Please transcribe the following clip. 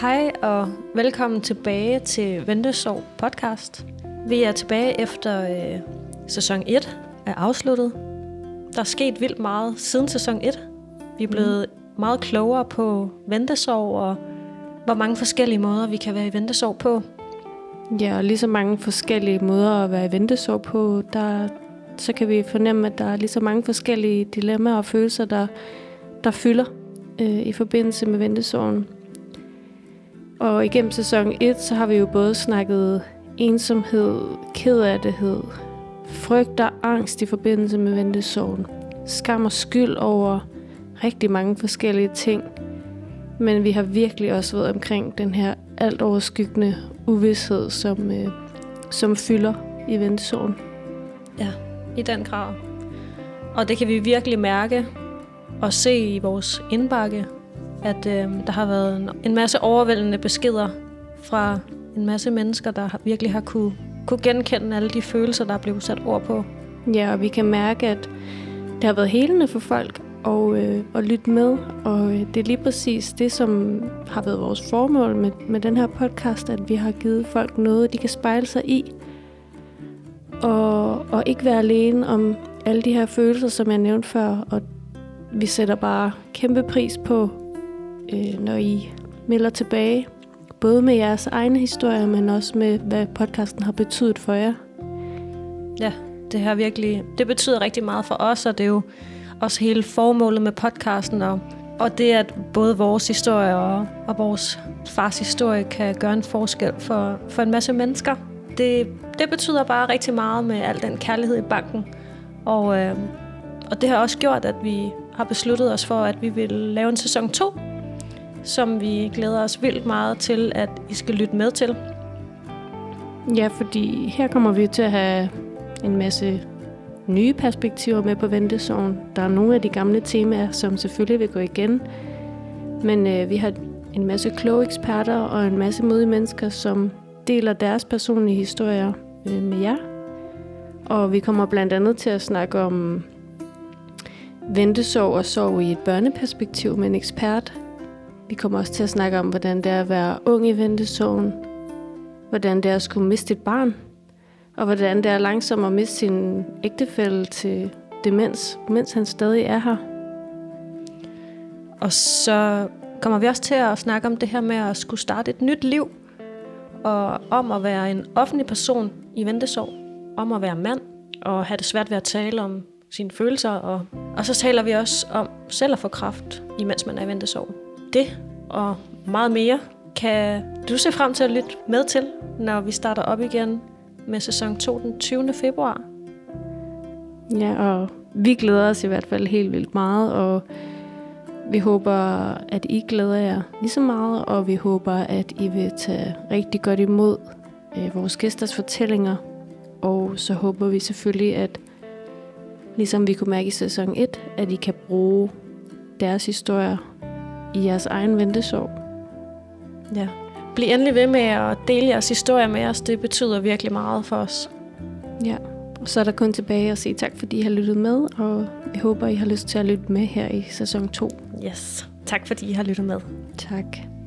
Hej og velkommen tilbage til Ventesorg podcast. Vi er tilbage efter øh, sæson 1 er afsluttet. Der er sket vildt meget siden sæson 1. Vi er blevet mm. meget klogere på ventesorg og hvor mange forskellige måder vi kan være i ventesorg på. Ja, og lige så mange forskellige måder at være i ventesorg på, der, så kan vi fornemme, at der er lige så mange forskellige dilemmaer og følelser, der, der fylder øh, i forbindelse med ventesorgen. Og igennem sæson 1, så har vi jo både snakket ensomhed, kedattighed, frygt og angst i forbindelse med ventesorgen. Skam og skyld over rigtig mange forskellige ting. Men vi har virkelig også været omkring den her alt overskyggende uvidshed, som, øh, som fylder i ventesorgen. Ja, i den grad. Og det kan vi virkelig mærke og se i vores indbakke, at øh, der har været en, en masse overvældende beskeder fra en masse mennesker, der har, virkelig har kunne, kunne genkende alle de følelser, der er blevet sat ord på. Ja, og vi kan mærke, at det har været helende for folk og, øh, og lytte med. Og øh, det er lige præcis det, som har været vores formål med, med den her podcast, at vi har givet folk noget, de kan spejle sig i. Og, og ikke være alene om alle de her følelser, som jeg nævnte før. Og vi sætter bare kæmpe pris på, øh, når I melder tilbage. Både med jeres egne historier, men også med, hvad podcasten har betydet for jer. Ja, det har virkelig, det betyder rigtig meget for os, og det er jo også hele formålet med podcasten, og, og det, at både vores historie og, og vores fars historie kan gøre en forskel for, for en masse mennesker. Det, det betyder bare rigtig meget med al den kærlighed i banken. Og, øh, og det har også gjort, at vi har besluttet os for, at vi vil lave en sæson 2, som vi glæder os vildt meget til, at I skal lytte med til. Ja, fordi her kommer vi til at have en masse nye perspektiver med på ventesorgen. Der er nogle af de gamle temaer, som selvfølgelig vil gå igen. Men øh, vi har en masse kloge eksperter og en masse modige mennesker, som deler deres personlige historier øh, med jer. Og vi kommer blandt andet til at snakke om ventesorg og sorg i et børneperspektiv med en ekspert. Vi kommer også til at snakke om, hvordan det er at være ung i ventesorgen, hvordan det er at skulle miste et barn, og hvordan det er langsomt at miste sin ægtefælle til demens, mens han stadig er her. Og så kommer vi også til at snakke om det her med at skulle starte et nyt liv, og om at være en offentlig person i ventesorg, om at være mand, og have det svært ved at tale om sine følelser, og, og så taler vi også om selv at få kraft, imens man er i ventesorg. Det og meget mere kan du se frem til at lytte med til, når vi starter op igen med sæson 2 den 20. februar. Ja, og vi glæder os i hvert fald helt vildt meget, og vi håber, at I glæder jer lige så meget, og vi håber, at I vil tage rigtig godt imod øh, vores gæsters fortællinger. Og så håber vi selvfølgelig, at ligesom vi kunne mærke i sæson 1, at I kan bruge deres historier i jeres egen ventesorg. Ja. Bliv endelig ved med at dele jeres historier med os. Det betyder virkelig meget for os. Ja, og så er der kun tilbage at sige tak, fordi I har lyttet med, og vi håber, I har lyst til at lytte med her i sæson 2. Yes. Tak fordi I har lyttet med. Tak.